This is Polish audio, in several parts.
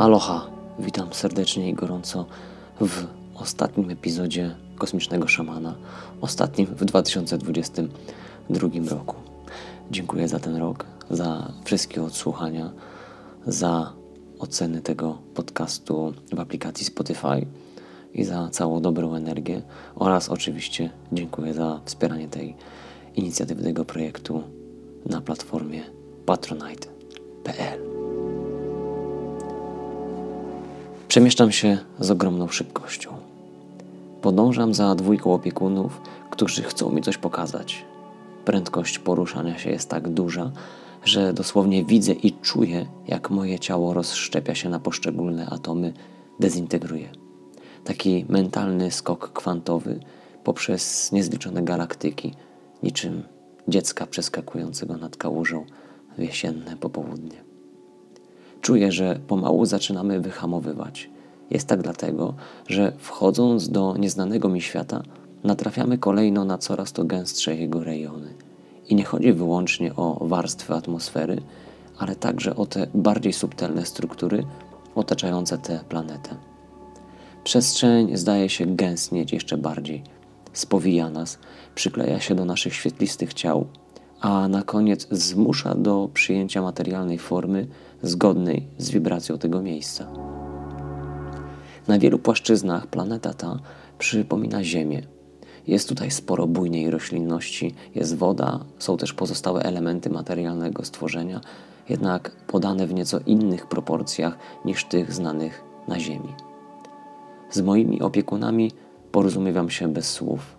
Aloha, witam serdecznie i gorąco w ostatnim epizodzie Kosmicznego Szamana, ostatnim w 2022 roku. Dziękuję za ten rok, za wszystkie odsłuchania, za oceny tego podcastu w aplikacji Spotify i za całą dobrą energię oraz oczywiście dziękuję za wspieranie tej inicjatywy, tego projektu na platformie patronite.pl. Przemieszczam się z ogromną szybkością. Podążam za dwójką opiekunów, którzy chcą mi coś pokazać. Prędkość poruszania się jest tak duża, że dosłownie widzę i czuję, jak moje ciało rozszczepia się na poszczególne atomy, dezintegruje. Taki mentalny skok kwantowy poprzez niezliczone galaktyki, niczym dziecka przeskakującego nad kałużą w jesienne popołudnie. Czuję, że pomału zaczynamy wyhamowywać. Jest tak dlatego, że wchodząc do nieznanego mi świata, natrafiamy kolejno na coraz to gęstsze jego rejony. I nie chodzi wyłącznie o warstwy atmosfery, ale także o te bardziej subtelne struktury otaczające tę planetę. Przestrzeń zdaje się gęstnieć jeszcze bardziej, spowija nas, przykleja się do naszych świetlistych ciał, a na koniec zmusza do przyjęcia materialnej formy zgodnej z wibracją tego miejsca. Na wielu płaszczyznach planeta ta przypomina Ziemię. Jest tutaj sporo bujnej roślinności, jest woda, są też pozostałe elementy materialnego stworzenia, jednak podane w nieco innych proporcjach niż tych znanych na Ziemi. Z moimi opiekunami porozumiewam się bez słów.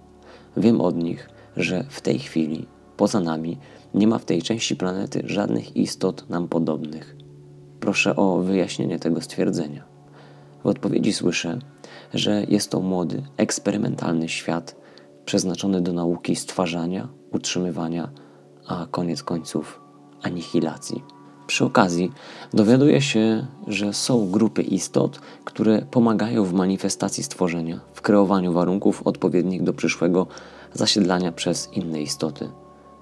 Wiem od nich, że w tej chwili, poza nami, nie ma w tej części planety żadnych istot nam podobnych. Proszę o wyjaśnienie tego stwierdzenia. W odpowiedzi słyszę, że jest to młody, eksperymentalny świat przeznaczony do nauki stwarzania, utrzymywania, a koniec końców anihilacji. Przy okazji dowiaduję się, że są grupy istot, które pomagają w manifestacji stworzenia, w kreowaniu warunków odpowiednich do przyszłego zasiedlania przez inne istoty,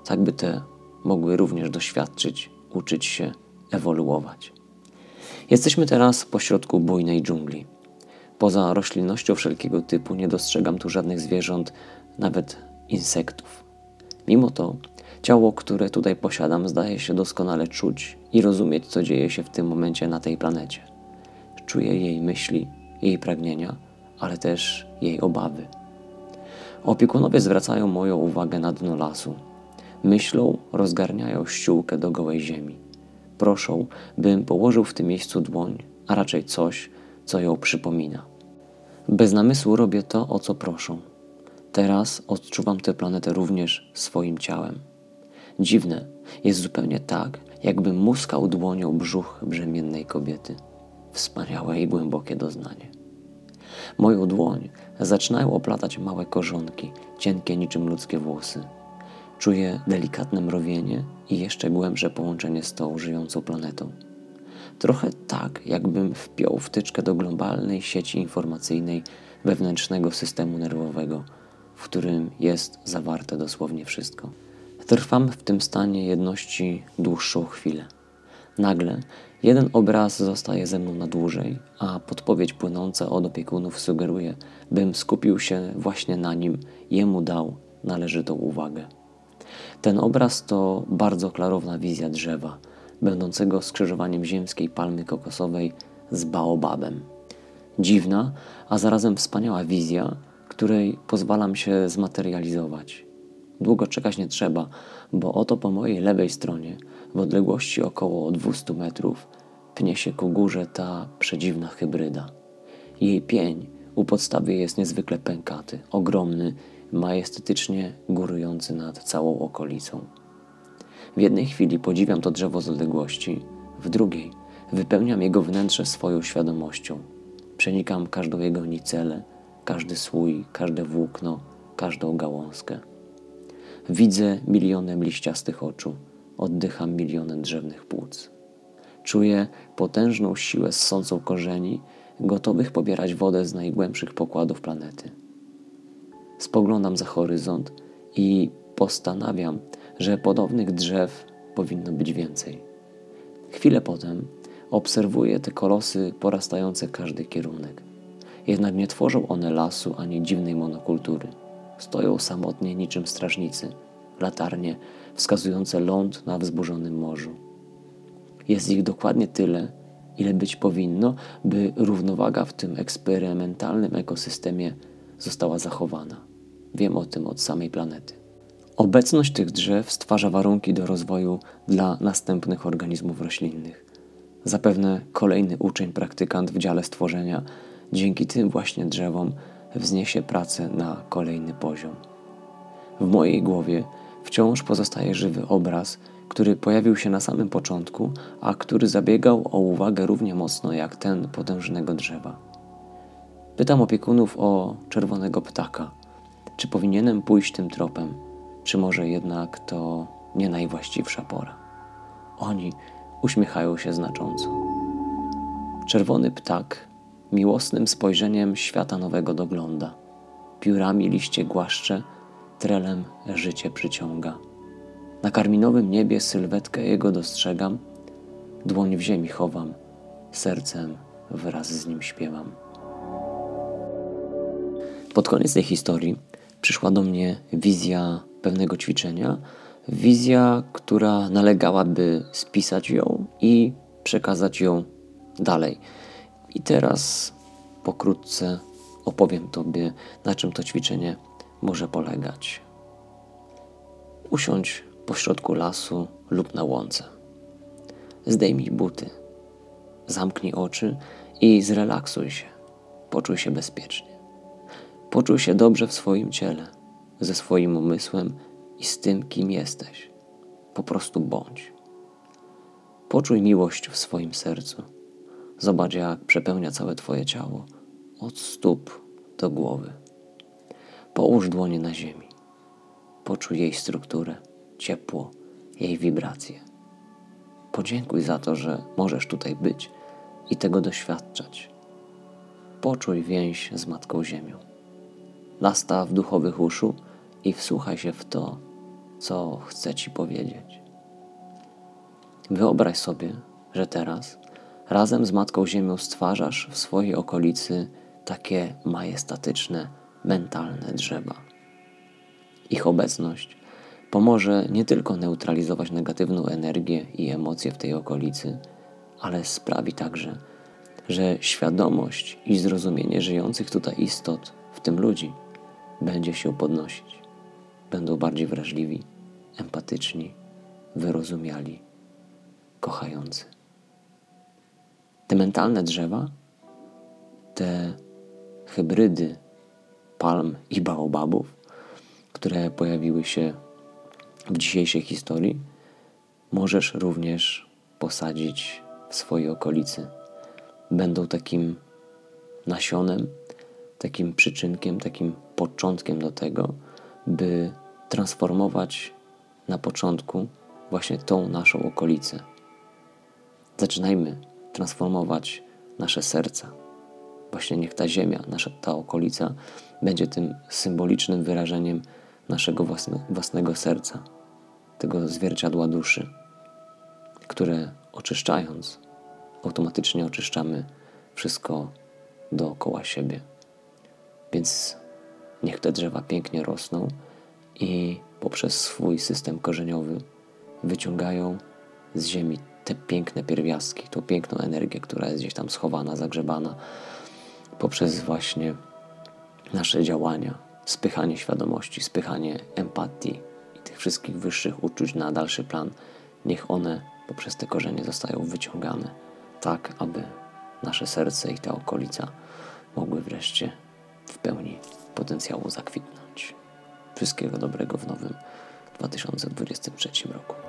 tak by te mogły również doświadczyć, uczyć się, ewoluować. Jesteśmy teraz pośrodku bujnej dżungli. Poza roślinnością wszelkiego typu nie dostrzegam tu żadnych zwierząt, nawet insektów. Mimo to ciało, które tutaj posiadam, zdaje się doskonale czuć i rozumieć, co dzieje się w tym momencie na tej planecie. Czuję jej myśli, jej pragnienia, ale też jej obawy. Opiekunowie zwracają moją uwagę na dno lasu. Myślą, rozgarniają ściółkę do gołej ziemi. Proszą, bym położył w tym miejscu dłoń, a raczej coś, co ją przypomina. Bez namysłu robię to, o co proszą. Teraz odczuwam tę planetę również swoim ciałem. Dziwne, jest zupełnie tak, jakbym muskał dłonią brzuch brzemiennej kobiety. Wspaniałe i głębokie doznanie. Moją dłoń zaczynają oplatać małe korzonki, cienkie niczym ludzkie włosy. Czuję delikatne mrowienie i jeszcze głębsze połączenie z tą żyjącą planetą. Trochę tak, jakbym wpiął wtyczkę do globalnej sieci informacyjnej wewnętrznego systemu nerwowego, w którym jest zawarte dosłownie wszystko. Trwam w tym stanie jedności dłuższą chwilę. Nagle jeden obraz zostaje ze mną na dłużej, a podpowiedź płynąca od opiekunów sugeruje, bym skupił się właśnie na nim, jemu dał należytą uwagę. Ten obraz to bardzo klarowna wizja drzewa, będącego skrzyżowaniem ziemskiej palmy kokosowej z baobabem. Dziwna, a zarazem wspaniała wizja, której pozwalam się zmaterializować. Długo czekać nie trzeba, bo oto po mojej lewej stronie, w odległości około 200 metrów, pnie się ku górze ta przedziwna hybryda. Jej pień u podstawy jest niezwykle pękaty, ogromny, majestatycznie górujący nad całą okolicą. W jednej chwili podziwiam to drzewo z odległości, w drugiej wypełniam jego wnętrze swoją świadomością. Przenikam każdą jego nicelę, każdy słój, każde włókno, każdą gałązkę. Widzę milionem liściastych oczu, oddycham milionem drzewnych płuc. Czuję potężną siłę ssącą korzeni, gotowych pobierać wodę z najgłębszych pokładów planety. Spoglądam za horyzont i postanawiam, że podobnych drzew powinno być więcej. Chwilę potem Obserwuję te kolosy porastające każdy kierunek. Jednak nie tworzą one lasu ani dziwnej monokultury. Stoją samotnie niczym strażnicy, latarnie wskazujące ląd na wzburzonym morzu. Jest ich dokładnie tyle, ile być powinno, by równowaga w tym eksperymentalnym ekosystemie została zachowana. Wiem o tym od samej planety. Obecność tych drzew stwarza warunki do rozwoju dla następnych organizmów roślinnych. Zapewne kolejny uczeń, praktykant w dziale stworzenia dzięki tym właśnie drzewom wzniesie pracę na kolejny poziom. W mojej głowie wciąż pozostaje żywy obraz, który pojawił się na samym początku, a który zabiegał o uwagę równie mocno jak ten potężnego drzewa. Pytam opiekunów o czerwonego ptaka. Czy powinienem pójść tym tropem, czy może jednak to nie najwłaściwsza pora? Oni uśmiechają się znacząco. Czerwony ptak miłosnym spojrzeniem świata nowego dogląda. Piórami liście głaszcze, trelem życie przyciąga. Na karminowym niebie sylwetkę jego dostrzegam, dłoń w ziemi chowam, sercem wraz z nim śpiewam. Pod koniec tej historii przyszła do mnie wizja pewnego ćwiczenia, wizja, która nalegała, by spisać ją i przekazać ją dalej. I teraz pokrótce opowiem Tobie, na czym to ćwiczenie może polegać. Usiądź pośrodku lasu lub na łące. Zdejmij buty, zamknij oczy i zrelaksuj się. Poczuj się bezpiecznie. Poczuj się dobrze w swoim ciele, ze swoim umysłem i z tym, kim jesteś. Po prostu bądź. Poczuj miłość w swoim sercu. Zobacz, jak przepełnia całe Twoje ciało, od stóp do głowy. Połóż dłonie na ziemi. Poczuj jej strukturę, ciepło, jej wibracje. Podziękuj za to, że możesz tutaj być i tego doświadczać. Poczuj więź z Matką Ziemią. Nastaw duchowych uszu i wsłuchaj się w to, co chcę Ci powiedzieć. Wyobraź sobie, że teraz razem z Matką Ziemią stwarzasz w swojej okolicy takie majestatyczne, mentalne drzewa. Ich obecność pomoże nie tylko neutralizować negatywną energię i emocje w tej okolicy, ale sprawi także, że świadomość i zrozumienie żyjących tutaj istot, w tym ludzi, będzie się podnosić. Będą bardziej wrażliwi, empatyczni, wyrozumiali, kochający. Te mentalne drzewa, te hybrydy palm i baobabów, które pojawiły się w dzisiejszej historii, możesz również posadzić w swojej okolicy. Będą takim nasionem, takim przyczynkiem, takim początkiem do tego, by transformować na początku właśnie tą naszą okolicę. Zaczynajmy transformować nasze serca. Właśnie niech ta ziemia, nasza ta okolica będzie tym symbolicznym wyrażeniem naszego własne, własnego serca, tego zwierciadła duszy, które oczyszczając, automatycznie oczyszczamy wszystko dookoła siebie. Więc niech te drzewa pięknie rosną i poprzez swój system korzeniowy wyciągają z ziemi te piękne pierwiastki, tą piękną energię, która jest gdzieś tam schowana, zagrzebana, poprzez właśnie nasze działania, spychanie świadomości, spychanie empatii i tych wszystkich wyższych uczuć na dalszy plan. Niech one poprzez te korzenie zostają wyciągane, tak aby nasze serce i ta okolica mogły wreszcie w pełni potencjału zakwitnąć. Wszystkiego dobrego w nowym 2023 roku.